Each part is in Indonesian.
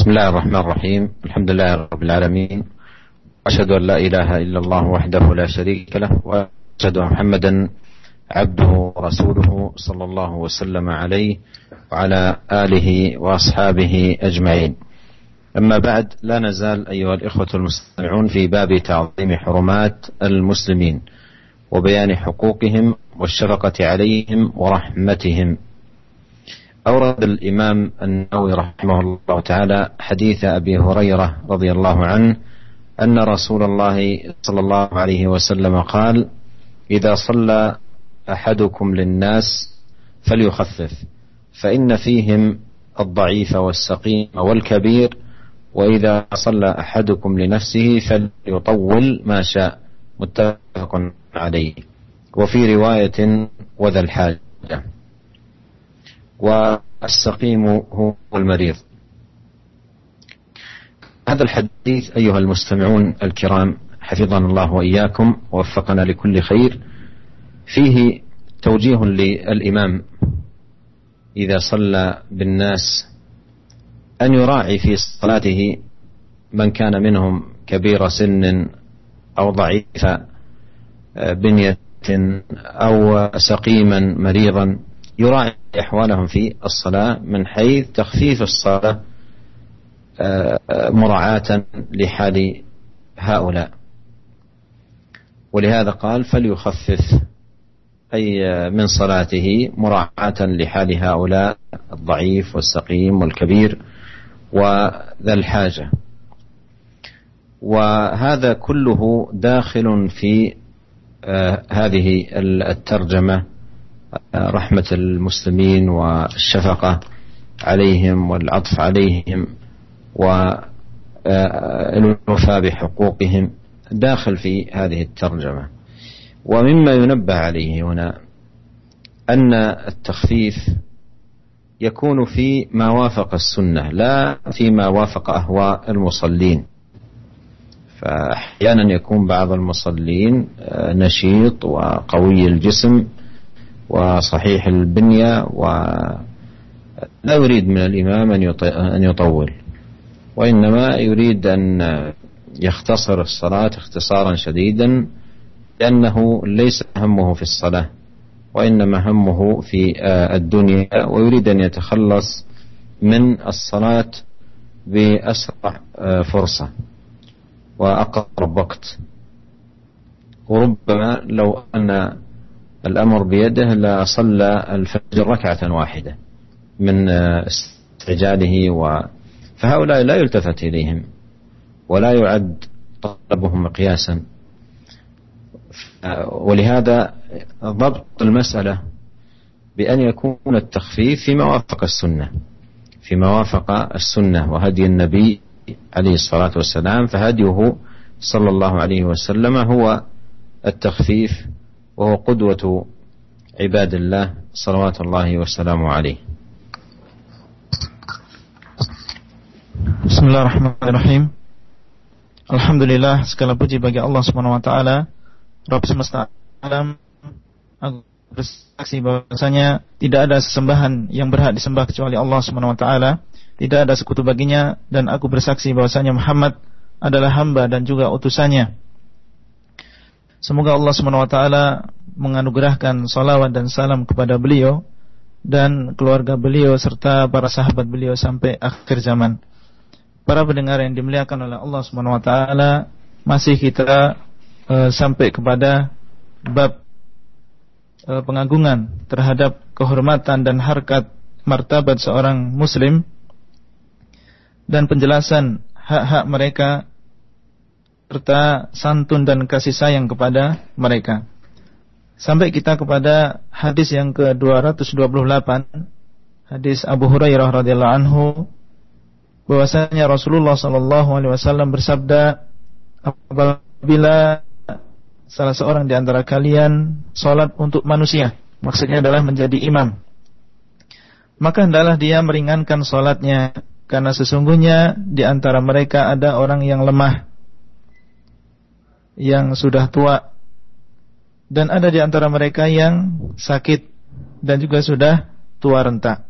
بسم الله الرحمن الرحيم. الحمد لله رب العالمين. أشهد أن لا إله إلا الله وحده لا شريك له وأشهد أن محمدا عبده ورسوله صلى الله وسلم عليه وعلى آله وأصحابه أجمعين. أما بعد لا نزال أيها الإخوة المستمعون في باب تعظيم حرمات المسلمين وبيان حقوقهم والشفقة عليهم ورحمتهم. أورد الإمام النووي رحمه الله تعالى حديث أبي هريرة رضي الله عنه أن رسول الله صلى الله عليه وسلم قال إذا صلى أحدكم للناس فليخفف فإن فيهم الضعيف والسقيم والكبير وإذا صلى أحدكم لنفسه فليطول ما شاء. متفق عليه. وفي رواية وذا الحاجة. والسقيم هو المريض. هذا الحديث أيها المستمعون الكرام حفظنا الله وإياكم ووفقنا لكل خير. فيه توجيه للإمام إذا صلى بالناس أن يراعي في صلاته من كان منهم كبير سن أو ضعيف بنية أو سقيما مريضا. يراعي أحوالهم في الصلاة من حيث تخفيف الصلاة مراعاة لحال هؤلاء. ولهذا قال فليخفف أي من صلاته مراعاة لحال هؤلاء الضعيف والسقيم والكبير وذا الحاجة. وهذا كله داخل في هذه الترجمة رحمة المسلمين والشفقة عليهم والعطف عليهم والوفاء بحقوقهم داخل في هذه الترجمة. ومما ينبه عليه هنا أن التخفيف يكون في ما وافق السنة لا فيما وافق أهواء المصلين. فأحيانا يكون بعض المصلين نشيط وقوي الجسم وصحيح البنية ولا يريد من الإمام أن يطول. وإنما يريد أن يختصر الصلاة اختصارا شديدا لأنه ليس همه في الصلاة وإنما همه في الدنيا ويريد أن يتخلص من الصلاة بأسرع فرصة وأقرب وقت. وربما لو أن الأمر بيده لصلى الفجر ركعة واحدة من استعجاله و فهؤلاء لا يلتفت إليهم ولا يعد طلبهم مقياسا ولهذا ضبط المسألة بأن يكون التخفيف فيما وافق السنة فيما وافق السنة وهدي النبي عليه الصلاة والسلام فهديه صلى الله عليه وسلم هو التخفيف وهو قدوة عباد الله صلوات الله وسلامه عليه Bismillahirrahmanirrahim Alhamdulillah segala puji bagi Allah Subhanahu wa taala Rabb semesta alam aku bersaksi bahwasanya tidak ada sesembahan yang berhak disembah kecuali Allah Subhanahu wa taala tidak ada sekutu baginya dan aku bersaksi bahwasanya Muhammad adalah hamba dan juga utusannya Semoga Allah taala menganugerahkan salawat dan salam kepada beliau dan keluarga beliau serta para sahabat beliau sampai akhir zaman. Para pendengar yang dimuliakan oleh Allah taala, masih kita uh, sampai kepada bab uh, pengagungan terhadap kehormatan dan harkat martabat seorang muslim dan penjelasan hak-hak mereka serta santun dan kasih sayang kepada mereka. Sampai kita kepada hadis yang ke-228, hadis Abu Hurairah radhiyallahu anhu bahwasanya Rasulullah sallallahu alaihi wasallam bersabda apabila salah seorang di antara kalian salat untuk manusia, maksudnya adalah menjadi imam. Maka hendaklah dia meringankan salatnya karena sesungguhnya di antara mereka ada orang yang lemah yang sudah tua dan ada di antara mereka yang sakit dan juga sudah tua renta.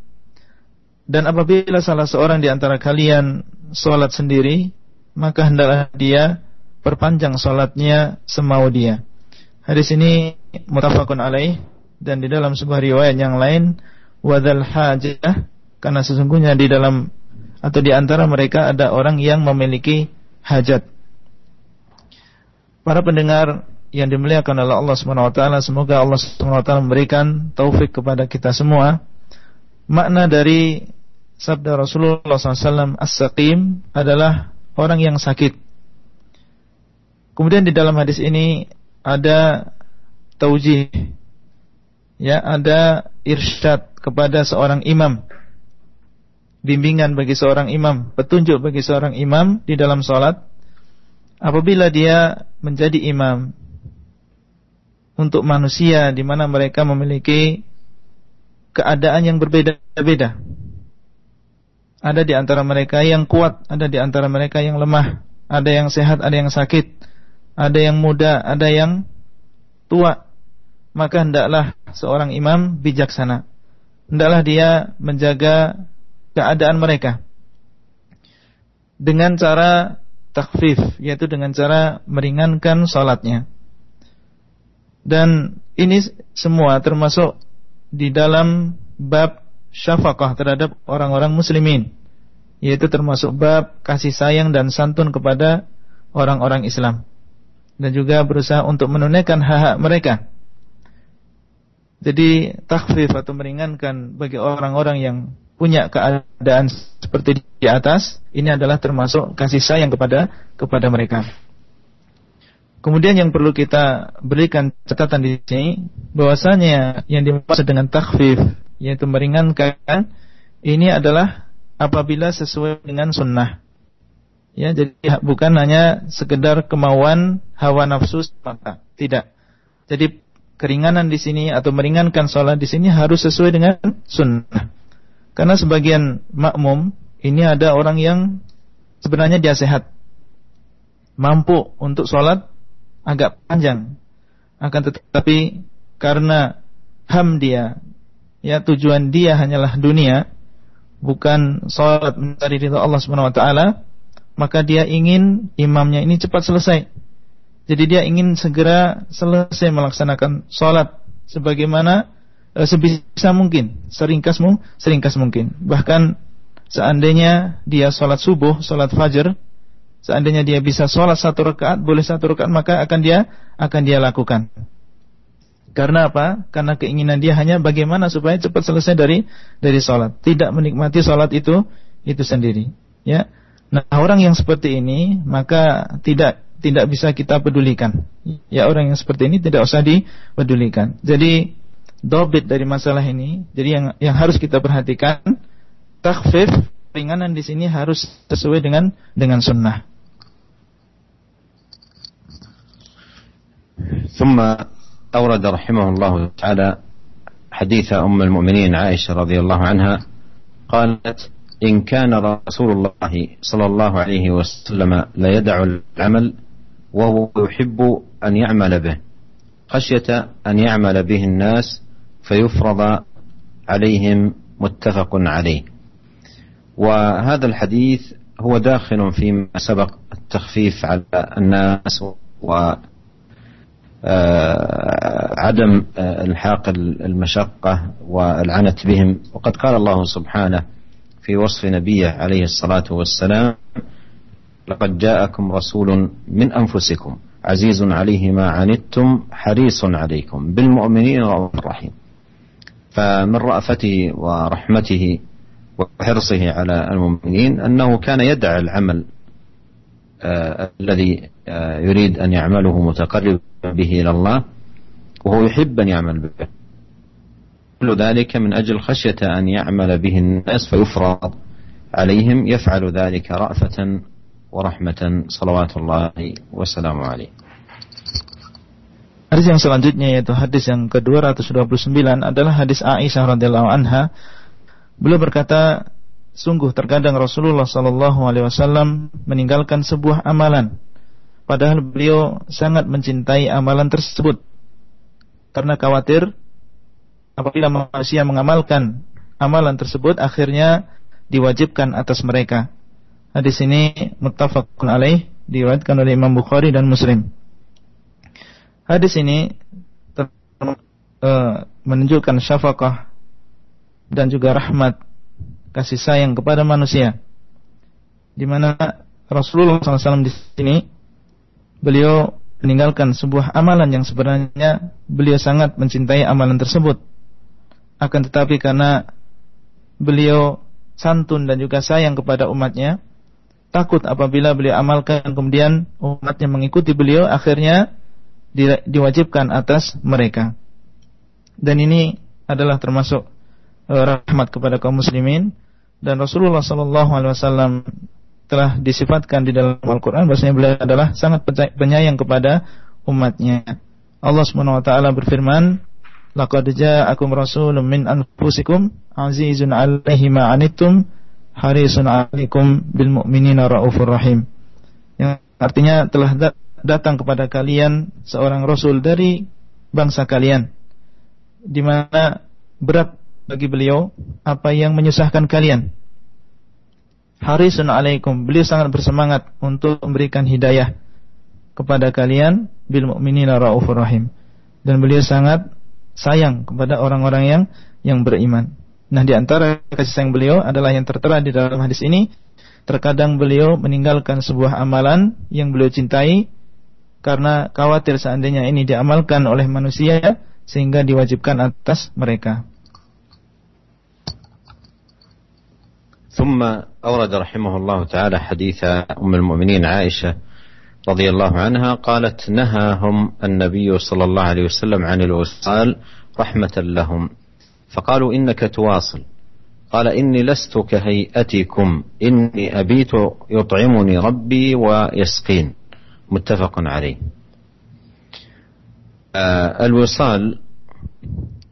Dan apabila salah seorang di antara kalian sholat sendiri, maka hendaklah dia perpanjang sholatnya semau dia. Hadis ini mutafakun alaih dan di dalam sebuah riwayat yang lain wadal hajah karena sesungguhnya di dalam atau di antara mereka ada orang yang memiliki hajat. Para pendengar yang dimuliakan oleh Allah Subhanahu wa taala, semoga Allah Subhanahu wa taala memberikan taufik kepada kita semua. Makna dari sabda Rasulullah SAW as-saqim adalah orang yang sakit. Kemudian di dalam hadis ini ada taujih ya ada irsyad kepada seorang imam bimbingan bagi seorang imam petunjuk bagi seorang imam di dalam salat apabila dia menjadi imam untuk manusia di mana mereka memiliki keadaan yang berbeda-beda. Ada di antara mereka yang kuat, ada di antara mereka yang lemah, ada yang sehat, ada yang sakit, ada yang muda, ada yang tua. Maka hendaklah seorang imam bijaksana. Hendaklah dia menjaga keadaan mereka dengan cara takfif, yaitu dengan cara meringankan salatnya. Dan ini semua termasuk di dalam bab syafaqah terhadap orang-orang muslimin yaitu termasuk bab kasih sayang dan santun kepada orang-orang Islam dan juga berusaha untuk menunaikan hak-hak mereka. Jadi takhfif atau meringankan bagi orang-orang yang punya keadaan seperti di atas ini adalah termasuk kasih sayang kepada kepada mereka. Kemudian yang perlu kita berikan catatan di sini bahwasanya yang dimaksud dengan takhfif yaitu meringankan ini adalah apabila sesuai dengan sunnah. Ya, jadi bukan hanya sekedar kemauan hawa nafsu semata, tidak. Jadi keringanan di sini atau meringankan sholat di sini harus sesuai dengan sunnah. Karena sebagian makmum ini ada orang yang sebenarnya dia sehat, mampu untuk sholat agak panjang. Akan tetapi karena ham dia, ya tujuan dia hanyalah dunia, bukan salat mencari ridha Allah Subhanahu wa taala, maka dia ingin imamnya ini cepat selesai. Jadi dia ingin segera selesai melaksanakan salat sebagaimana e, sebisa mungkin, seringkas mu, seringkas mungkin. Bahkan seandainya dia salat subuh, salat fajar, Seandainya dia bisa sholat satu rakaat, boleh satu rakaat, maka akan dia akan dia lakukan. Karena apa? Karena keinginan dia hanya bagaimana supaya cepat selesai dari dari sholat, tidak menikmati sholat itu itu sendiri. Ya, nah orang yang seperti ini maka tidak tidak bisa kita pedulikan. Ya orang yang seperti ini tidak usah dipedulikan. Jadi dobit dari masalah ini, jadi yang yang harus kita perhatikan takfif ringanan di sini harus sesuai dengan dengan sunnah. ثم أورد رحمه الله تعالى حديث أم المؤمنين عائشة رضي الله عنها قالت إن كان رسول الله صلى الله عليه وسلم لا يدع العمل وهو يحب أن يعمل به خشية أن يعمل به الناس فيفرض عليهم متفق عليه. وهذا الحديث هو داخل فيما سبق التخفيف على الناس و آه، عدم آه، الحاق المشقة والعنت بهم. وقد قال الله سبحانه في وصف نبيه عليه الصلاة والسلام لقد جاءكم رسول من أنفسكم عزيز عليه ما عنتم حريص عليكم بالمؤمنين رحيم. فمن رأفته ورحمته وحرصه على المؤمنين أنه كان يدع العمل آه الذي آه يريد أن يعمله متقرب به إلى الله وهو يحب أن يعمل به. كل ذلك من أجل خشية أن يعمل به الناس فيفرض عليهم يفعل ذلك رأفة ورحمة صلوات الله وسلامه عليه. Hadis yang selanjutnya yaitu hadis yang ke-229 adalah hadis Aisyah radhiyallahu anha. Beliau berkata, sungguh terkadang Rasulullah sallallahu alaihi wasallam meninggalkan sebuah amalan Padahal beliau sangat mencintai amalan tersebut. Karena khawatir apabila manusia mengamalkan amalan tersebut akhirnya diwajibkan atas mereka. Hadis ini muttafaqun alaih diriwayatkan oleh Imam Bukhari dan Muslim. Hadis ini uh, menunjukkan syafaqah dan juga rahmat kasih sayang kepada manusia. Di mana Rasulullah SAW di sini beliau meninggalkan sebuah amalan yang sebenarnya beliau sangat mencintai amalan tersebut. Akan tetapi karena beliau santun dan juga sayang kepada umatnya, takut apabila beliau amalkan kemudian umatnya mengikuti beliau akhirnya di, diwajibkan atas mereka. Dan ini adalah termasuk uh, rahmat kepada kaum muslimin dan Rasulullah sallallahu alaihi wasallam telah disifatkan di dalam Al-Qur'an bahwasanya beliau adalah sangat penyayang kepada umatnya. Allah Subhanahu wa taala berfirman, "Laqad ja'akum rasulun min anfusikum azizun 'alaihi ma 'anittum harisun 'alaikum bil mu'minina raufur rahim." Yang artinya telah datang kepada kalian seorang rasul dari bangsa kalian di mana berat bagi beliau apa yang menyusahkan kalian harisun alaikum. Beliau sangat bersemangat untuk memberikan hidayah kepada kalian bil mu'minina raufur rahim. Dan beliau sangat sayang kepada orang-orang yang yang beriman. Nah, di antara kasih sayang beliau adalah yang tertera di dalam hadis ini, terkadang beliau meninggalkan sebuah amalan yang beliau cintai karena khawatir seandainya ini diamalkan oleh manusia sehingga diwajibkan atas mereka. ثم أورد رحمه الله تعالى حديث أم المؤمنين عائشة رضي الله عنها قالت نهاهم النبي صلى الله عليه وسلم عن الوصال رحمة لهم فقالوا إنك تواصل قال إني لست كهيئتكم إني أبيت يطعمني ربي ويسقين متفق عليه. آه الوصال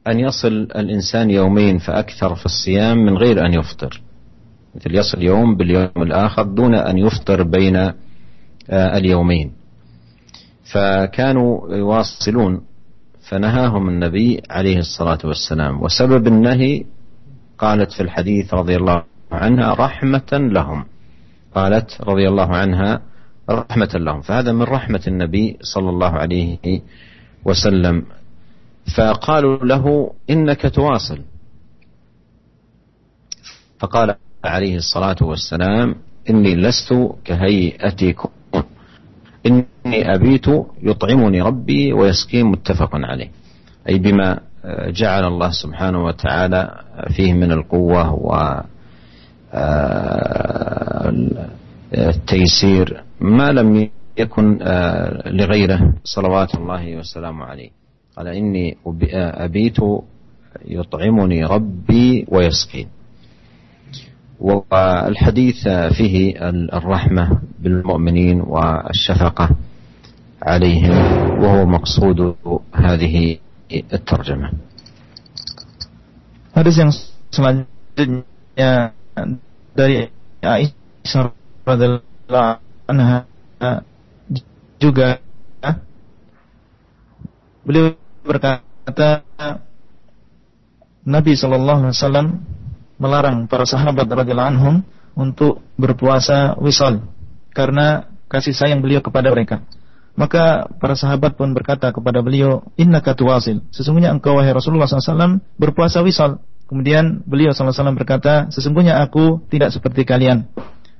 أن يصل الإنسان يومين فأكثر في الصيام من غير أن يفطر. مثل يصل يوم باليوم الآخر دون أن يفطر بين آه، اليومين. فكانوا يواصلون فنهاهم النبي عليه الصلاة والسلام. وسبب النهي قالت في الحديث رضي الله عنها رحمة لهم. قالت رضي الله عنها رحمة لهم. فهذا من رحمة النبي صلى الله عليه وسلم. فقالوا له إنك تواصل. فقال عليه الصلاة والسلام إني لست كهيئتكم. إني أبيت يطعمني ربي ويسقين متفق عليه. أي بما جعل الله سبحانه وتعالى فيه من القوة و التيسير ما لم يكن لغيره. صلوات الله وسلامه عليه. قال إني أبيت يطعمني ربي ويسقين. والحديث فيه الرحمة بالمؤمنين والشفقة عليهم وهو مقصود هذه الترجمة. Hadis yang selanjutnya dari Aisyah radhiallahu anha juga beliau berkata Nabi sallallahu alaihi wasallam melarang para sahabat radhiyallahu anhum untuk berpuasa wisal karena kasih sayang beliau kepada mereka. Maka para sahabat pun berkata kepada beliau, Inna tuwasil. Sesungguhnya engkau wahai Rasulullah SAW berpuasa wisal. Kemudian beliau SAW berkata, sesungguhnya aku tidak seperti kalian.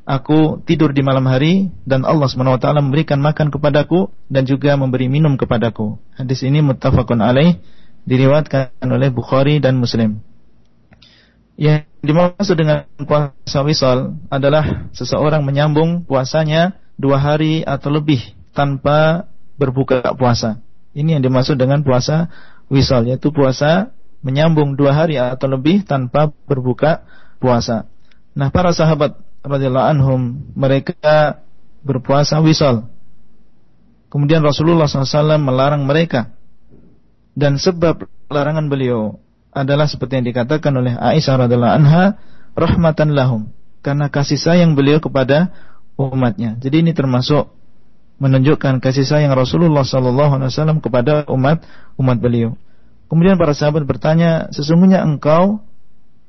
Aku tidur di malam hari dan Allah SWT memberikan makan kepadaku dan juga memberi minum kepadaku. Hadis ini muttafaqun alaih diriwayatkan oleh Bukhari dan Muslim. Yang dimaksud dengan puasa wisal adalah seseorang menyambung puasanya dua hari atau lebih tanpa berbuka puasa. Ini yang dimaksud dengan puasa wisal, yaitu puasa menyambung dua hari atau lebih tanpa berbuka puasa. Nah, para sahabat radhiyallahu anhum mereka berpuasa wisal. Kemudian Rasulullah SAW melarang mereka. Dan sebab larangan beliau adalah seperti yang dikatakan oleh Aisyah radhiallahu anha rahmatan lahum karena kasih sayang beliau kepada umatnya. Jadi ini termasuk menunjukkan kasih sayang Rasulullah wasallam kepada umat umat beliau. Kemudian para sahabat bertanya, sesungguhnya engkau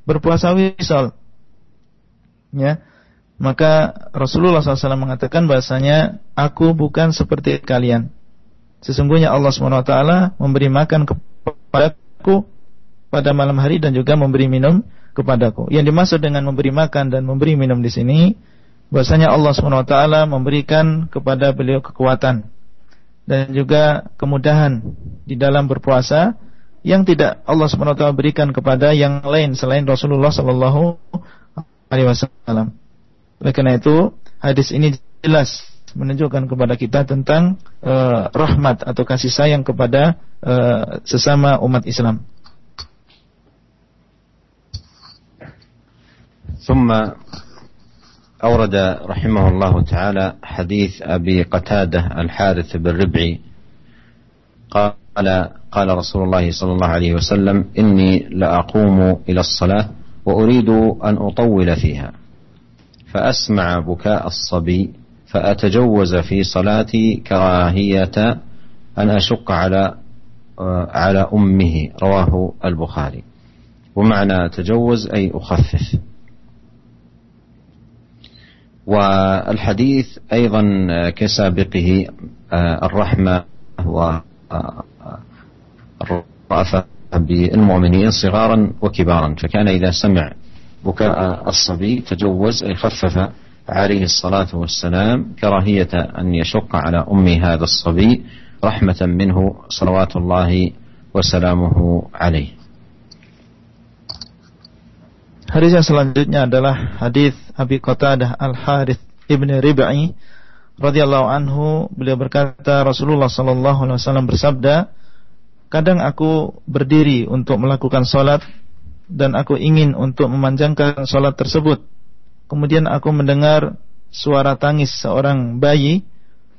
berpuasa wisal. Ya. Maka Rasulullah SAW mengatakan bahasanya aku bukan seperti kalian. Sesungguhnya Allah SWT memberi makan kepadaku pada malam hari dan juga memberi minum kepadaku. Yang dimaksud dengan memberi makan dan memberi minum di sini bahasanya Allah SWT memberikan kepada beliau kekuatan dan juga kemudahan di dalam berpuasa yang tidak Allah SWT berikan kepada yang lain selain Rasulullah SAW. Oleh karena itu, hadis ini jelas menunjukkan kepada kita tentang uh, rahmat atau kasih sayang kepada uh, sesama umat Islam. ثم أورد رحمه الله تعالى حديث أبي قتادة الحارث بن ربعي قال قال رسول الله صلى الله عليه وسلم إني لأقوم إلى الصلاة وأريد أن أطول فيها فأسمع بكاء الصبي فأتجوز في صلاتي كراهية أن أشق على على أمه. رواه البخاري. ومعنى تجوز أي أخفف. والحديث أيضا كسابقه الرحمة والرأفة بالمؤمنين صغارا وكبارا. فكان إذا سمع بكاء الصبي تجوز أي خفف عليه الصلاة والسلام كراهية أن يشق على أم هذا الصبي رحمة منه صلوات الله وسلامه عليه Hadis yang selanjutnya adalah hadis Abi Qatadah Al Harith ibn Rib'i radhiyallahu anhu beliau berkata Rasulullah sallallahu alaihi wasallam bersabda kadang aku berdiri untuk melakukan salat dan aku ingin untuk memanjangkan sholat tersebut. Kemudian aku mendengar suara tangis seorang bayi,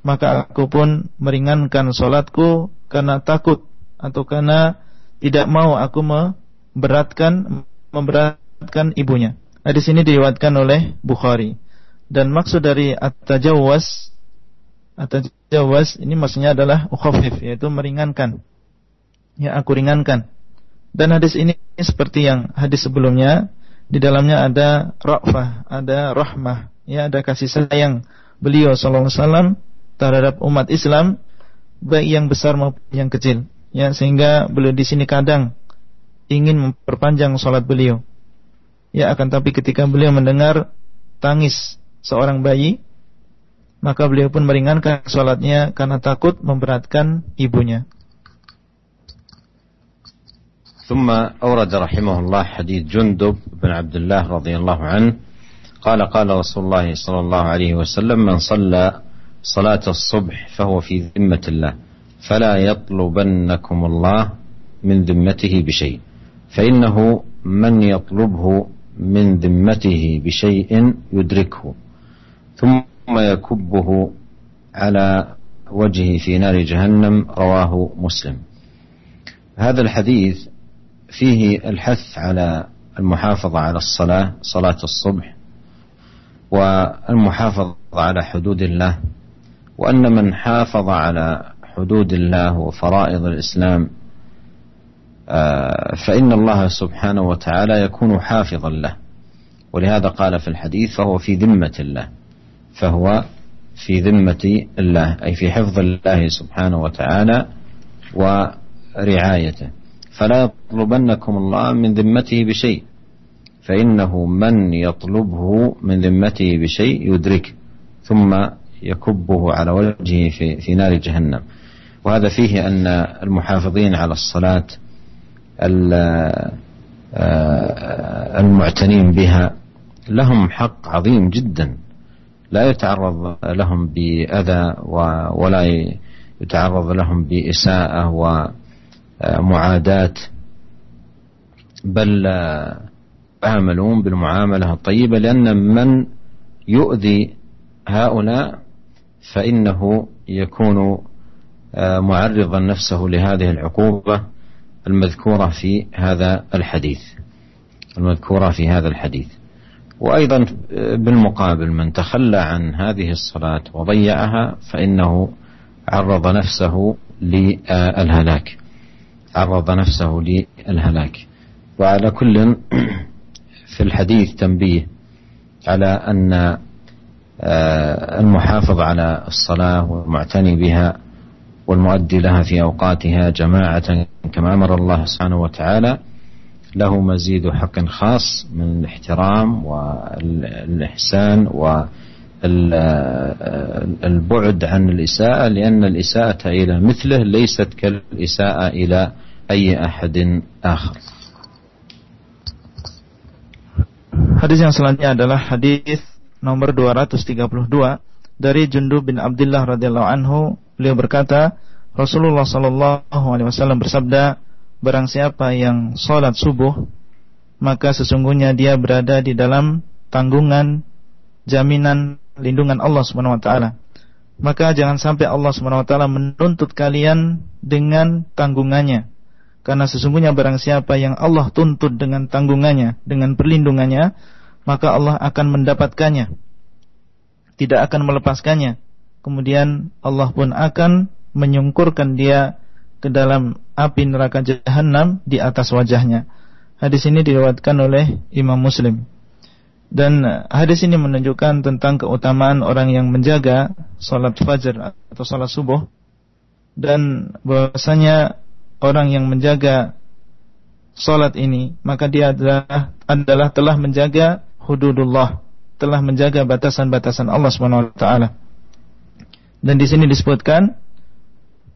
maka aku pun meringankan sholatku karena takut atau karena tidak mau aku memberatkan memberatkan ibunya. Nah, di sini diriwayatkan oleh Bukhari. Dan maksud dari at-tajawwaz at-tajawwaz ini maksudnya adalah ukhafif yaitu meringankan. Ya aku ringankan. Dan hadis ini seperti yang hadis sebelumnya, di dalamnya ada ra'fah, ada rahmah, ya ada kasih sayang beliau sallallahu alaihi wasallam terhadap umat Islam baik yang besar maupun yang kecil. Ya, sehingga beliau di sini kadang ingin memperpanjang salat beliau. Ya, akan tapi ketika beliau mendengar tangis seorang bayi, maka beliau pun meringankan salatnya karena takut memberatkan ibunya. ثم أورد رحمه الله حديث جندب بن عبد الله رضي الله عنه قال قال رسول الله صلى الله عليه وسلم من صلى صلاة الصبح فهو في ذمة الله فلا يطلبنكم الله من ذمته بشيء فإنه من يطلبه من ذمته بشيء يدركه ثم يكبه على وجهه في نار جهنم رواه مسلم. هذا الحديث فيه الحث على المحافظة على الصلاة صلاة الصبح والمحافظة على حدود الله وأن من حافظ على حدود الله وفرائض الإسلام آه، فإن الله سبحانه وتعالى يكون حافظا له. ولهذا قال في الحديث فهو في ذمة الله فهو في ذمة الله أي في حفظ الله سبحانه وتعالى ورعايته. فلا يطلبنكم الله من ذمته بشيء فإنه من يطلبه من ذمته بشيء يدرك ثم يكبه على وجهه في, في نار جهنم. وهذا فيه أن المحافظين على الصلاة المعتنين بها لهم حق عظيم جدا. لا يتعرض لهم بأذى ولا يتعرض لهم بإساءة معاداة. بل يعاملون بالمعاملة الطيبة لأن من يؤذي هؤلاء فإنه يكون معرضا نفسه لهذه العقوبة المذكورة في هذا الحديث. المذكورة في هذا الحديث. وأيضا بالمقابل من تخلى عن هذه الصلاة وضيعها فإنه عرض نفسه للهلاك. عرض نفسه للهلاك. وعلى كل في الحديث تنبيه على أن المحافظ على الصلاة والمعتني بها والمؤدي لها في أوقاتها جماعة كما أمر الله سبحانه وتعالى له مزيد حق خاص من الاحترام والإحسان والبعد عن الإساءة لأن الإساءة إلى مثله ليست كالإساءة إلى أي أحد آخر Hadis yang selanjutnya adalah hadis nomor 232 dari Jundub bin Abdullah radhiyallahu anhu beliau berkata Rasulullah sallallahu alaihi wasallam bersabda barang siapa yang salat subuh maka sesungguhnya dia berada di dalam tanggungan jaminan lindungan Allah Subhanahu wa taala. Maka jangan sampai Allah Subhanahu wa taala menuntut kalian dengan tanggungannya. Karena sesungguhnya barang siapa yang Allah tuntut dengan tanggungannya dengan perlindungannya maka Allah akan mendapatkannya. Tidak akan melepaskannya. Kemudian Allah pun akan menyungkurkan dia ke dalam api neraka jahanam di atas wajahnya. Hadis ini diriwayatkan oleh Imam Muslim dan hadis ini menunjukkan tentang keutamaan orang yang menjaga salat fajar atau salat subuh dan bahwasanya orang yang menjaga salat ini maka dia adalah adalah telah menjaga hududullah, telah menjaga batasan-batasan Allah Subhanahu wa taala. Dan di sini disebutkan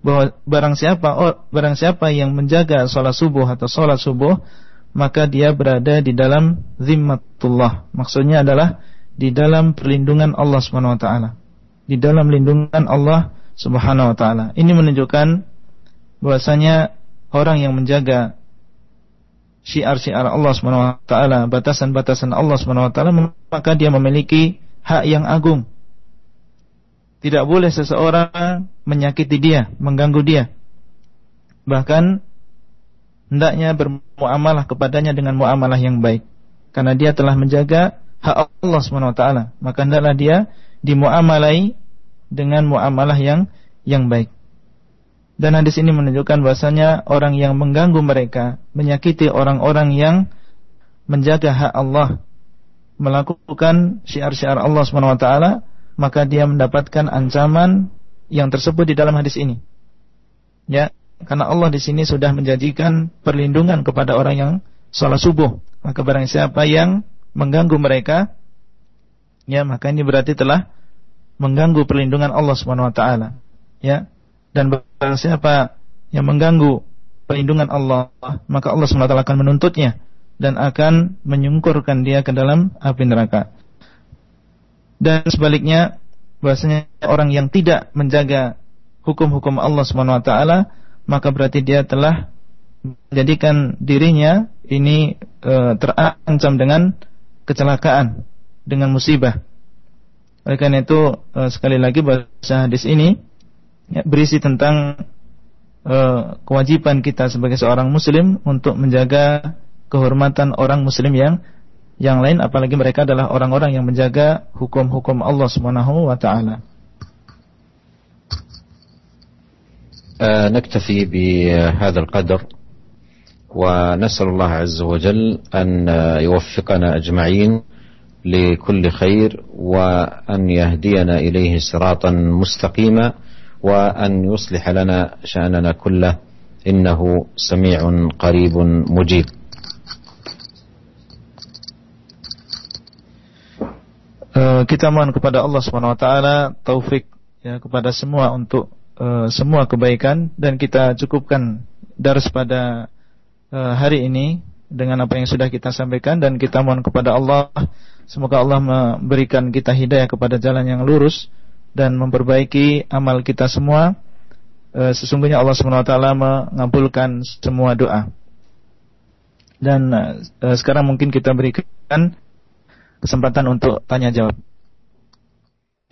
bahwa barang siapa oh, barang siapa yang menjaga salat subuh atau salat subuh maka dia berada di dalam zimmatullah. Maksudnya adalah di dalam perlindungan Allah Subhanahu wa taala. Di dalam lindungan Allah Subhanahu wa taala. Ini menunjukkan bahwasanya orang yang menjaga syiar-syiar Allah SWT, batasan-batasan Allah SWT, maka dia memiliki hak yang agung. Tidak boleh seseorang menyakiti dia, mengganggu dia. Bahkan hendaknya bermuamalah kepadanya dengan muamalah yang baik. Karena dia telah menjaga hak Allah SWT, maka hendaklah dia dimuamalai dengan muamalah yang yang baik. Dan hadis ini menunjukkan bahasanya orang yang mengganggu mereka, menyakiti orang-orang yang menjaga hak Allah, melakukan syiar-syiar Allah SWT, maka dia mendapatkan ancaman yang tersebut di dalam hadis ini. Ya, karena Allah di sini sudah menjanjikan perlindungan kepada orang yang sholat subuh. Maka barang siapa yang mengganggu mereka, ya maka ini berarti telah mengganggu perlindungan Allah SWT. Ya, dan barang siapa yang mengganggu perlindungan Allah maka Allah SWT akan menuntutnya dan akan menyungkurkan dia ke dalam api neraka dan sebaliknya bahasanya orang yang tidak menjaga hukum-hukum Allah SWT maka berarti dia telah menjadikan dirinya ini e, terancam dengan kecelakaan dengan musibah oleh karena itu e, sekali lagi bahasa hadis ini ya, berisi tentang uh, kewajiban kita sebagai seorang muslim untuk menjaga kehormatan orang muslim yang yang lain apalagi mereka adalah orang-orang yang menjaga hukum-hukum Allah Subhanahu wa taala. نكتفي بهذا القدر ونسأل الله عز وجل أن يوفقنا أجمعين لكل خير وأن يهدينا إليه صراطا مستقيما وأن يصلح لنا شأننا كله. إنه سميع قريب مجيب. Kita mohon kepada Allah Subhanahu wa taala taufik ya kepada semua untuk uh, semua kebaikan dan kita cukupkan dars pada uh, hari ini dengan apa yang sudah kita sampaikan dan kita mohon kepada Allah semoga Allah memberikan kita hidayah kepada jalan yang lurus dan memperbaiki amal kita semua. E, sesungguhnya Allah SWT mengabulkan semua doa. Dan e, sekarang mungkin kita berikan kesempatan untuk tanya jawab.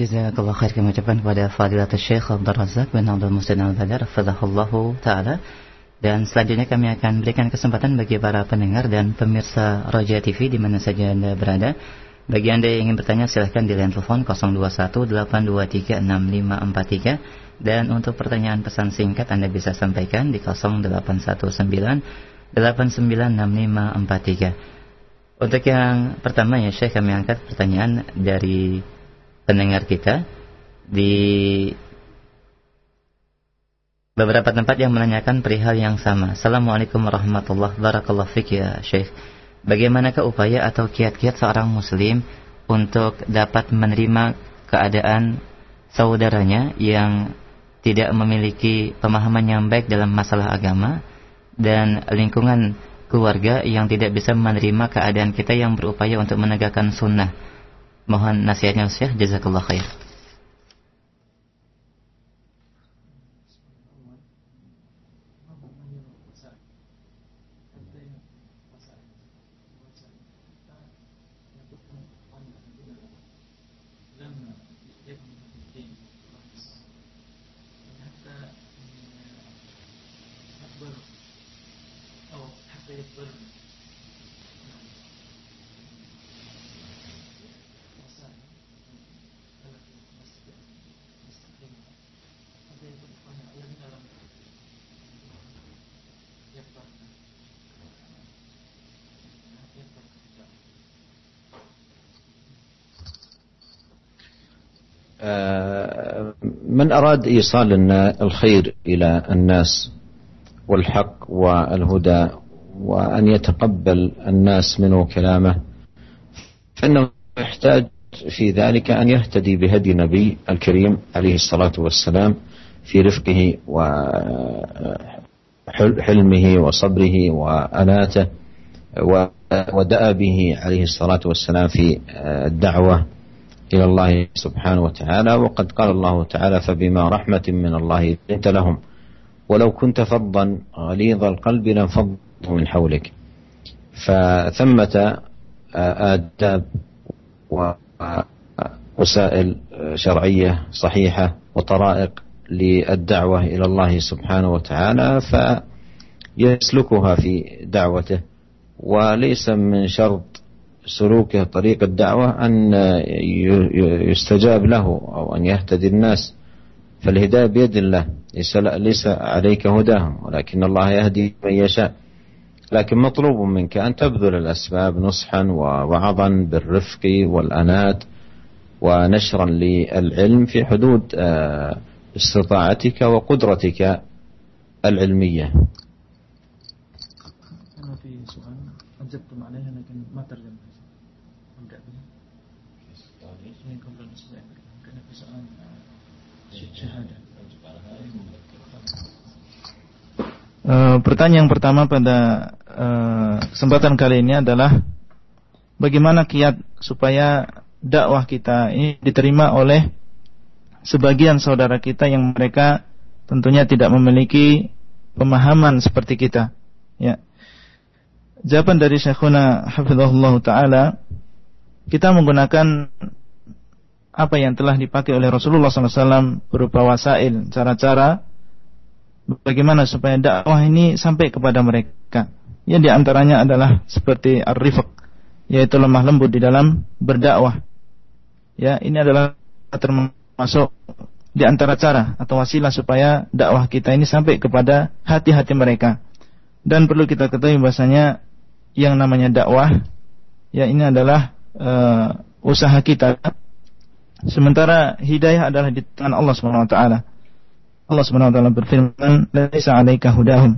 Jazakallah khair kami ucapkan kepada Fadilatul Syekh Abdul Razak bin Abdul Musin Al-Badar Fadahullahu Ta'ala. Dan selanjutnya kami akan berikan kesempatan bagi para pendengar dan pemirsa Roja TV di mana saja Anda berada. Bagi Anda yang ingin bertanya silahkan di line telepon 0218236543 dan untuk pertanyaan pesan singkat Anda bisa sampaikan di 0819896543. Untuk yang pertama ya Syekh kami angkat pertanyaan dari pendengar kita di beberapa tempat yang menanyakan perihal yang sama. Assalamualaikum warahmatullahi wabarakatuh. ya Syekh. Bagaimanakah upaya atau kiat-kiat seorang muslim untuk dapat menerima keadaan saudaranya yang tidak memiliki pemahaman yang baik dalam masalah agama dan lingkungan keluarga yang tidak bisa menerima keadaan kita yang berupaya untuk menegakkan sunnah. Mohon nasihatnya Syekh, jazakallah khair. من أراد إيصال الخير إلى الناس والحق والهدى وأن يتقبل الناس منه كلامه فإنه يحتاج في ذلك أن يهتدي بهدي النبي الكريم عليه الصلاة والسلام في رفقه وحلمه وصبره وأناته ودأبه عليه الصلاة والسلام في الدعوة. إلى الله سبحانه وتعالى وقد قال الله تعالى فبما رحمة من الله لنت لهم ولو كنت فظا غليظ القلب لانفضوا من حولك. فثمة آداب ووسائل شرعية صحيحة وطرائق للدعوة إلى الله سبحانه وتعالى فيسلكها في دعوته وليس من شرط سلوكه طريق الدعوة أن يستجاب له أو أن يهتدي الناس. فالهداية بيد الله ليس, ليس عليك هداهم ولكن الله يهدي من يشاء. لكن مطلوب منك أن تبذل الأسباب نصحا ووعظا بالرفق والأنات ونشرا للعلم في حدود استطاعتك وقدرتك العلمية. Uh, pertanyaan pertama pada uh, kesempatan kali ini adalah bagaimana kiat supaya dakwah kita ini diterima oleh sebagian saudara kita yang mereka tentunya tidak memiliki pemahaman seperti kita. Ya. Jawaban dari Syekhuna Hafizahullah Ta'ala kita menggunakan apa yang telah dipakai oleh Rasulullah SAW berupa wasail, cara-cara bagaimana supaya dakwah ini sampai kepada mereka. Ya di antaranya adalah seperti ar-rifq, yaitu lemah lembut di dalam berdakwah. Ya, ini adalah termasuk di antara cara atau wasilah supaya dakwah kita ini sampai kepada hati-hati mereka. Dan perlu kita ketahui bahasanya yang namanya dakwah ya ini adalah uh, usaha kita. Sementara hidayah adalah di tangan Allah Subhanahu wa taala. Allah Subhanahu wa taala berfirman, "Laisa 'alaika hudahum,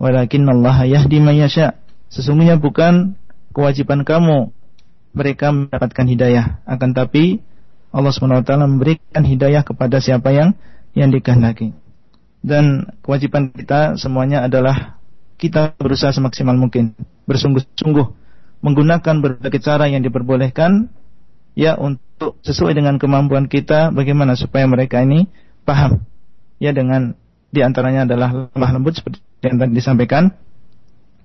Allah yahdi man yasha." Sesungguhnya bukan kewajiban kamu mereka mendapatkan hidayah, akan tapi Allah Subhanahu wa taala memberikan hidayah kepada siapa yang yang dikehendaki. Dan kewajiban kita semuanya adalah kita berusaha semaksimal mungkin, bersungguh-sungguh menggunakan berbagai cara yang diperbolehkan ya untuk sesuai dengan kemampuan kita bagaimana supaya mereka ini paham ya dengan di antaranya adalah lemah lembut seperti yang tadi disampaikan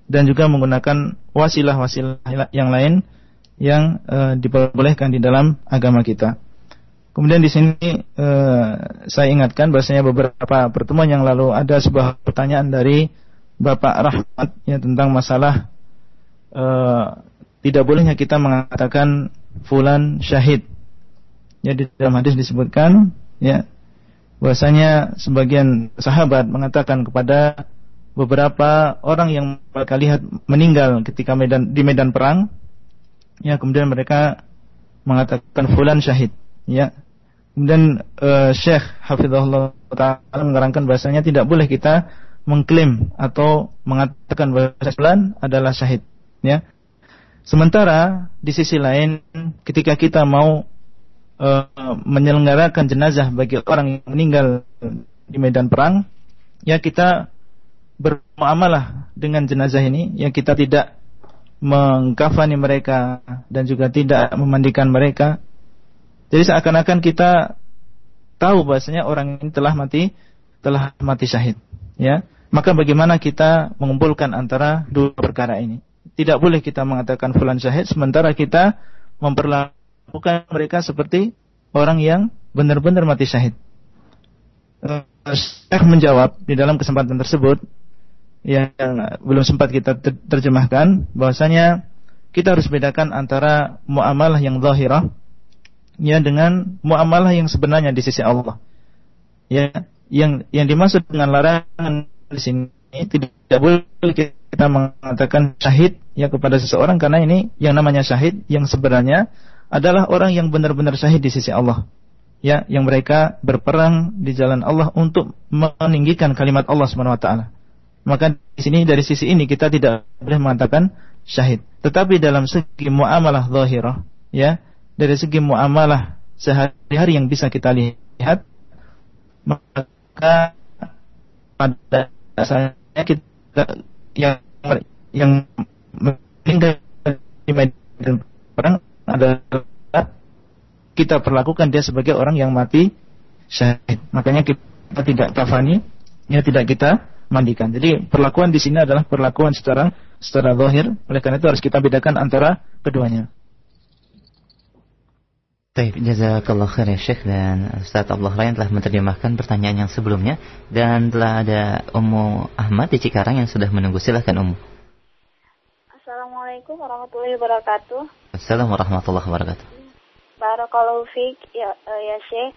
dan juga menggunakan wasilah-wasilah yang lain yang e, diperbolehkan di dalam agama kita. Kemudian di sini e, saya ingatkan bahwasanya beberapa pertemuan yang lalu ada sebuah pertanyaan dari Bapak Rahmat ya tentang masalah e, tidak bolehnya kita mengatakan fulan syahid. Ya di dalam hadis disebutkan ya bahwasanya sebagian sahabat mengatakan kepada beberapa orang yang mereka lihat meninggal ketika medan di medan perang ya kemudian mereka mengatakan fulan syahid Ya. Kemudian uh, Syekh Hafizahullah Ta'ala menerangkan bahasanya tidak boleh kita mengklaim atau mengatakan bahwa fulan adalah syahid. Ya. Sementara di sisi lain ketika kita mau uh, menyelenggarakan jenazah bagi orang yang meninggal di medan perang, ya kita bermuamalah dengan jenazah ini, ya kita tidak mengkafani mereka dan juga tidak memandikan mereka jadi seakan-akan kita tahu bahasanya orang ini telah mati telah mati syahid, ya. Maka bagaimana kita mengumpulkan antara dua perkara ini? Tidak boleh kita mengatakan fulan syahid sementara kita memperlakukan mereka seperti orang yang benar-benar mati syahid. Syekh menjawab di dalam kesempatan tersebut yang belum sempat kita terjemahkan bahwasanya kita harus bedakan antara muamalah yang zahirah ya dengan muamalah yang sebenarnya di sisi Allah. Ya, yang yang dimaksud dengan larangan di sini tidak boleh kita mengatakan syahid ya kepada seseorang karena ini yang namanya syahid yang sebenarnya adalah orang yang benar-benar syahid di sisi Allah. Ya, yang mereka berperang di jalan Allah untuk meninggikan kalimat Allah Subhanahu wa taala. Maka di sini dari sisi ini kita tidak boleh mengatakan syahid. Tetapi dalam segi muamalah zahirah, ya, dari segi muamalah sehari-hari yang bisa kita lihat maka pada dasarnya kita yang yang meninggal di medan perang adalah kita perlakukan dia sebagai orang yang mati syahid. Makanya kita tidak kafani, ya tidak kita mandikan. Jadi perlakuan di sini adalah perlakuan secara secara zahir. Oleh karena itu harus kita bedakan antara keduanya. Baik, jazakallah khair ya Syekh dan Ustaz Abdullah Ryan telah menerjemahkan pertanyaan yang sebelumnya dan telah ada Ummu Ahmad di Cikarang yang sudah menunggu. Silahkan Ummu. Assalamualaikum warahmatullahi wabarakatuh. Assalamualaikum warahmatullahi wabarakatuh. Barakallahu fiik ya, uh, ya Syekh.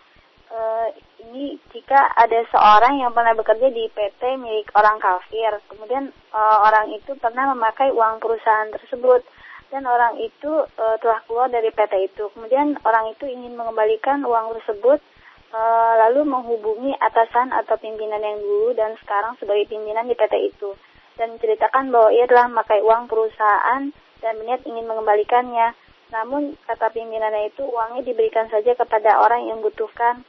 Uh, ini jika ada seorang yang pernah bekerja di PT milik orang kafir, kemudian uh, orang itu pernah memakai uang perusahaan tersebut dan orang itu e, telah keluar dari PT itu. Kemudian orang itu ingin mengembalikan uang tersebut lalu menghubungi atasan atau pimpinan yang dulu dan sekarang sebagai pimpinan di PT itu dan menceritakan bahwa ia telah memakai uang perusahaan dan berniat ingin mengembalikannya. Namun kata pimpinannya itu uangnya diberikan saja kepada orang yang membutuhkan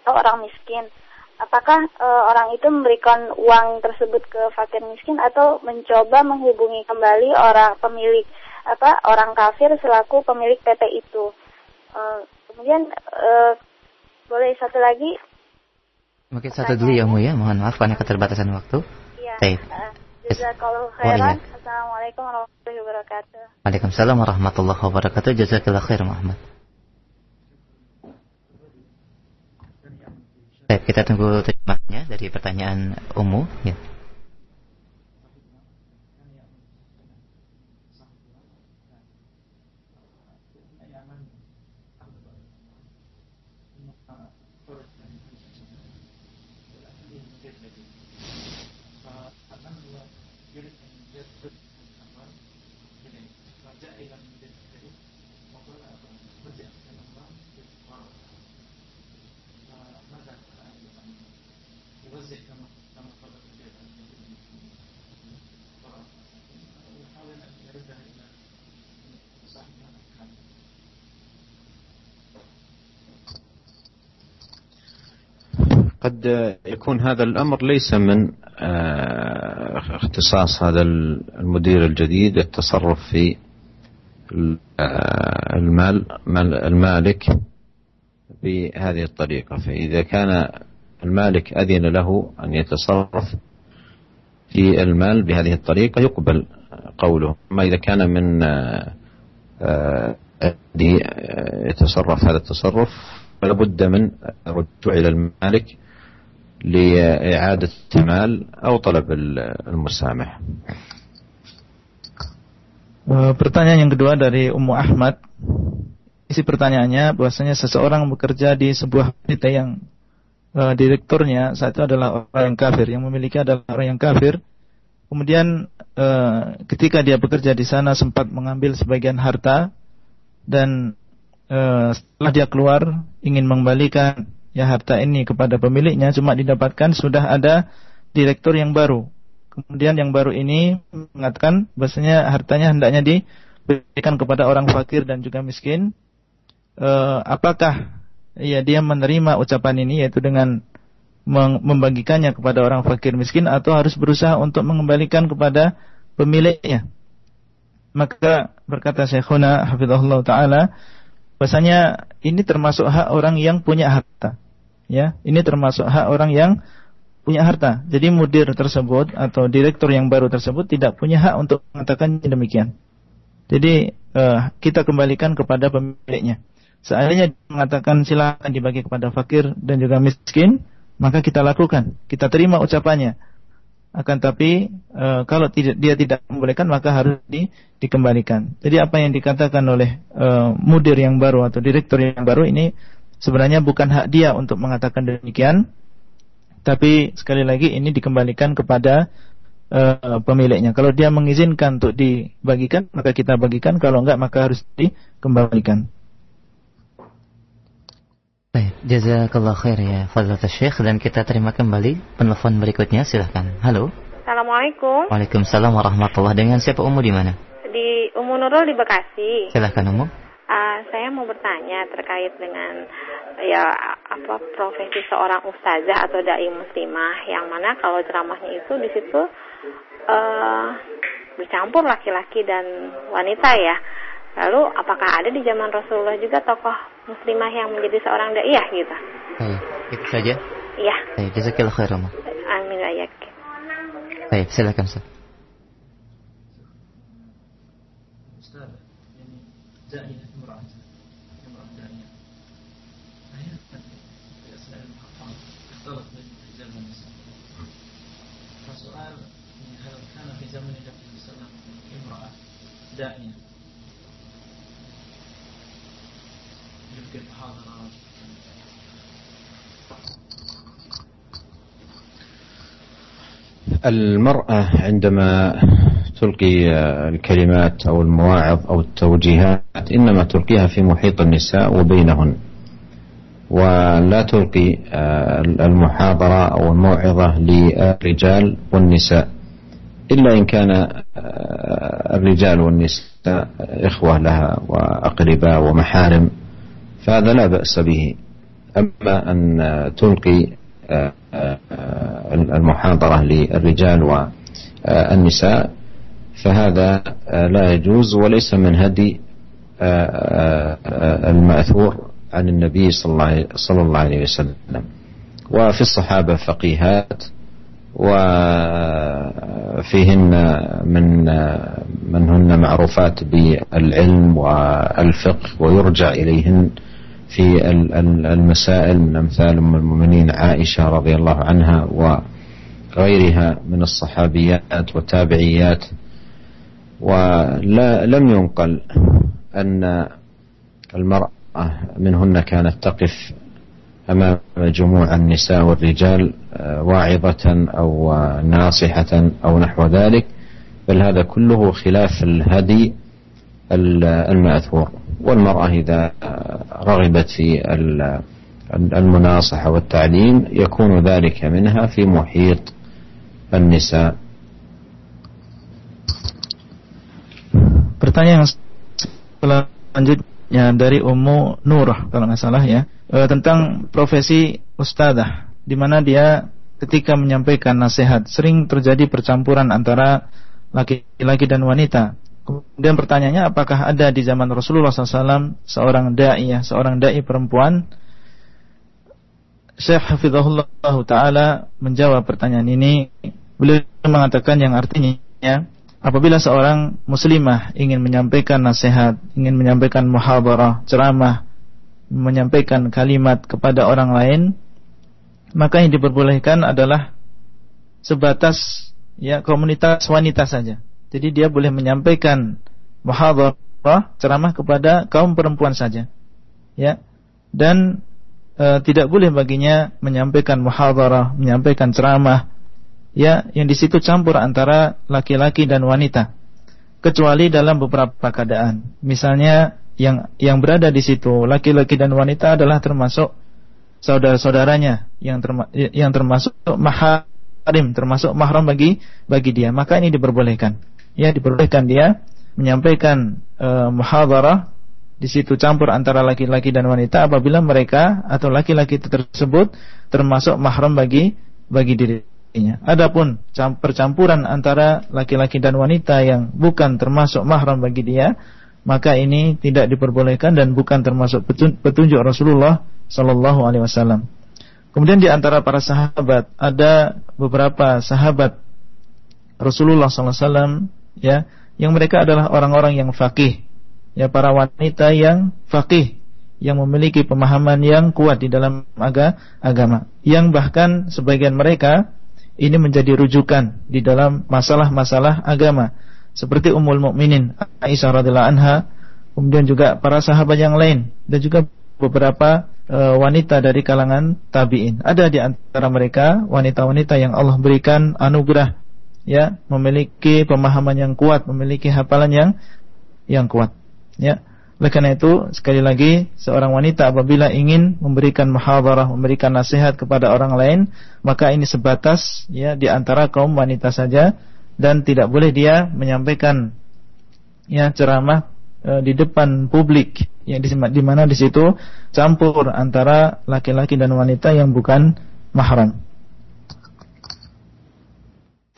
atau orang miskin. Apakah e, orang itu memberikan uang tersebut ke fakir miskin atau mencoba menghubungi kembali orang pemilik apa orang kafir selaku pemilik PT itu. Uh, kemudian uh, boleh satu lagi? Mungkin satu dulu ya Mu ya, mohon maaf karena keterbatasan waktu. Iya. Baik. Uh, khairan. Assalamualaikum warahmatullahi wabarakatuh. Waalaikumsalam warahmatullahi wabarakatuh. Jazakallah khair Muhammad. Baik, kita tunggu terjemahnya dari pertanyaan Umu ya. يكون هذا الأمر ليس من آه، اختصاص هذا المدير الجديد التصرف في آه، المال المالك بهذه الطريقة. فإذا كان المالك أذن له أن يتصرف في المال بهذه الطريقة يقبل قوله. أما إذا كان من آه، يتصرف هذا التصرف فلا بد من الرجوع إلى المالك لإعادة المال أو طلب المسامح Pertanyaan yang kedua dari Ummu Ahmad Isi pertanyaannya bahwasanya seseorang bekerja di sebuah PT yang uh, direkturnya saat itu adalah orang yang kafir Yang memiliki adalah orang yang kafir Kemudian uh, ketika dia bekerja di sana sempat mengambil sebagian harta Dan uh, setelah dia keluar ingin mengembalikan ya harta ini kepada pemiliknya cuma didapatkan sudah ada direktur yang baru. Kemudian yang baru ini mengatakan bahasanya hartanya hendaknya diberikan kepada orang fakir dan juga miskin. Uh, apakah ya dia menerima ucapan ini yaitu dengan membagikannya kepada orang fakir miskin atau harus berusaha untuk mengembalikan kepada pemiliknya. Maka berkata Syekhuna hafizahullah taala bahasanya ini termasuk hak orang yang punya harta. Ya, ini termasuk hak orang yang punya harta. Jadi mudir tersebut atau direktur yang baru tersebut tidak punya hak untuk mengatakan demikian. Jadi uh, kita kembalikan kepada pemiliknya. Seandainya mengatakan silakan dibagi kepada fakir dan juga miskin, maka kita lakukan, kita terima ucapannya. Akan tapi e, kalau tidak dia tidak membolehkan maka harus di, dikembalikan. Jadi apa yang dikatakan oleh e, mudir yang baru atau direktur yang baru ini sebenarnya bukan hak dia untuk mengatakan demikian, tapi sekali lagi ini dikembalikan kepada e, pemiliknya. Kalau dia mengizinkan untuk dibagikan maka kita bagikan, kalau enggak maka harus dikembalikan. Baik, jazakallah khair ya Fadlat Syekh dan kita terima kembali penelpon berikutnya silahkan. Halo. Assalamualaikum. Waalaikumsalam warahmatullahi Dengan siapa Umu di mana? Di Umu Nurul di Bekasi. Silahkan Umu. Uh, saya mau bertanya terkait dengan ya apa profesi seorang ustazah atau dai muslimah yang mana kalau ceramahnya itu di situ uh, bercampur laki-laki dan wanita ya. Lalu apakah ada di zaman Rasulullah juga tokoh muslimah yang menjadi seorang daiyah gitu? Baik, itu saja. Iya. Baik, jazakallahu khairan. Amin ya Baik, silakan Ustaz. المرأة عندما تلقي الكلمات أو المواعظ أو التوجيهات إنما تلقيها في محيط النساء وبينهن. ولا تلقي المحاضرة أو الموعظة للرجال والنساء. إلا إن كان الرجال والنساء إخوة لها وأقرباء ومحارم فهذا لا بأس به. أما أن تلقي المحاضرة للرجال والنساء فهذا لا يجوز وليس من هدي المأثور عن النبي صلى الله عليه وسلم. وفي الصحابة فقيهات وفيهن من من هن معروفات بالعلم والفقه ويرجع إليهن في المسائل من أمثال أم المؤمنين عائشة رضي الله عنها وغيرها من الصحابيات والتابعيات. ولا لم ينقل أن المرأة منهن كانت تقف أمام جموع النساء والرجال واعظة أو ناصحة أو نحو ذلك بل هذا كله خلاف الهدي المأثور. والمرأة إذا رغبت في المناصحة والتعليم يكون ذلك منها في محيط النساء. Pertanyaan selanjutnya dari Ummu Nur kalau nggak salah ya e, tentang profesi ustadzah di mana dia ketika menyampaikan nasihat sering terjadi percampuran antara laki-laki dan wanita Kemudian pertanyaannya apakah ada di zaman Rasulullah SAW seorang dai ya, seorang dai perempuan? Syekh Hafizahullah Taala menjawab pertanyaan ini. Beliau mengatakan yang artinya apabila seorang muslimah ingin menyampaikan nasihat, ingin menyampaikan muhadarah, ceramah, menyampaikan kalimat kepada orang lain, maka yang diperbolehkan adalah sebatas ya komunitas wanita saja jadi dia boleh menyampaikan muhadharah ceramah kepada kaum perempuan saja. Ya. Dan e, tidak boleh baginya menyampaikan muhadharah, menyampaikan ceramah ya yang di situ campur antara laki-laki dan wanita. Kecuali dalam beberapa keadaan. Misalnya yang yang berada di situ laki-laki dan wanita adalah termasuk saudara-saudaranya yang terma, yang termasuk mahrim termasuk mahram bagi bagi dia maka ini diperbolehkan ya diperbolehkan dia menyampaikan uh, muhadarah di situ campur antara laki-laki dan wanita apabila mereka atau laki-laki tersebut termasuk mahram bagi bagi dirinya. Adapun percampuran antara laki-laki dan wanita yang bukan termasuk mahram bagi dia, maka ini tidak diperbolehkan dan bukan termasuk petunjuk Rasulullah sallallahu alaihi wasallam. Kemudian di antara para sahabat ada beberapa sahabat Rasulullah sallallahu alaihi wasallam ya yang mereka adalah orang-orang yang fakih ya para wanita yang fakih yang memiliki pemahaman yang kuat di dalam aga, agama yang bahkan sebagian mereka ini menjadi rujukan di dalam masalah-masalah agama seperti Ummul Mukminin Aisyah radhiyallahu anha kemudian juga para sahabat yang lain dan juga beberapa e, wanita dari kalangan tabi'in ada di antara mereka wanita-wanita yang Allah berikan anugerah ya memiliki pemahaman yang kuat memiliki hafalan yang yang kuat Ya. Oleh karena itu, sekali lagi seorang wanita apabila ingin memberikan muhadarah, memberikan nasihat kepada orang lain, maka ini sebatas ya di antara kaum wanita saja dan tidak boleh dia menyampaikan ya ceramah e, di depan publik ya di, di mana di situ campur antara laki-laki dan wanita yang bukan mahram.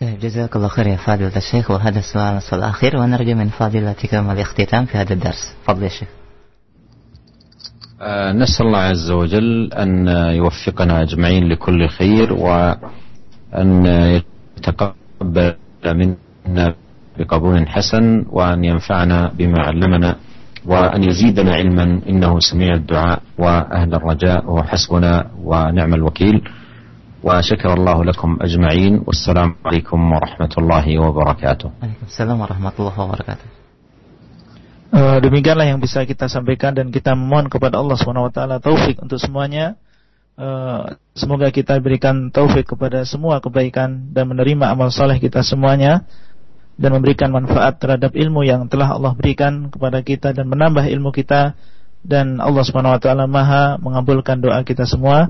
طيب جزاك الله خير يا فاضلة الشيخ وهذا السؤال الأخير ونرجو من فاضلتكم الاختتام في هذا الدرس. فضل يا شيخ. آه، نسأل الله عز وجل أن يوفقنا أجمعين لكل خير وأن يتقبل منا بقبول حسن وأن ينفعنا بما علمنا وأن يزيدنا علما إنه سميع الدعاء وأهل الرجاء وحسبنا ونعم الوكيل. وشكر الله لكم أجمعين والسلام عليكم ورحمة الله وبركاته Waalaikumsalam warahmatullahi wabarakatuh Uh, demikianlah yang bisa kita sampaikan dan kita mohon kepada Allah swt taufik untuk semuanya. Uh, semoga kita berikan taufik kepada semua kebaikan dan menerima amal soleh kita semuanya dan memberikan manfaat terhadap ilmu yang telah Allah berikan kepada kita dan menambah ilmu kita dan Allah swt maha mengabulkan doa kita semua.